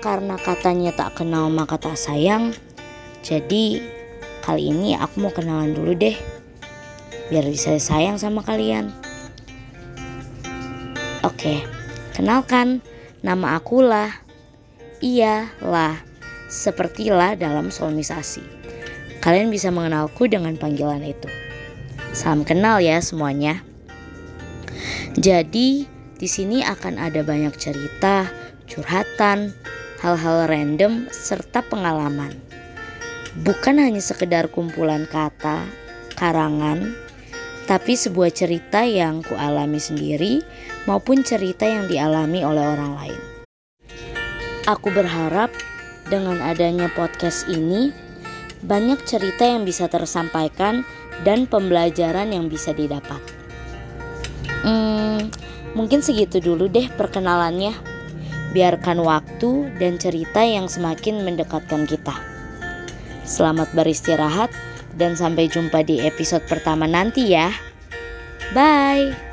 karena katanya tak kenal maka tak sayang, jadi kali ini aku mau kenalan dulu deh. Biar bisa sayang sama kalian. Oke, kenalkan nama aku lah. Iya, lah. Sepertilah dalam solonisasi. Kalian bisa mengenalku dengan panggilan itu. Salam kenal ya semuanya. Jadi, di sini akan ada banyak cerita, curhatan, hal-hal random, serta pengalaman. Bukan hanya sekedar kumpulan kata, karangan, tapi sebuah cerita yang kualami sendiri maupun cerita yang dialami oleh orang lain. Aku berharap dengan adanya podcast ini banyak cerita yang bisa tersampaikan dan pembelajaran yang bisa didapat. Hmm, mungkin segitu dulu deh perkenalannya. Biarkan waktu dan cerita yang semakin mendekatkan kita. Selamat beristirahat dan sampai jumpa di episode pertama nanti ya. Bye.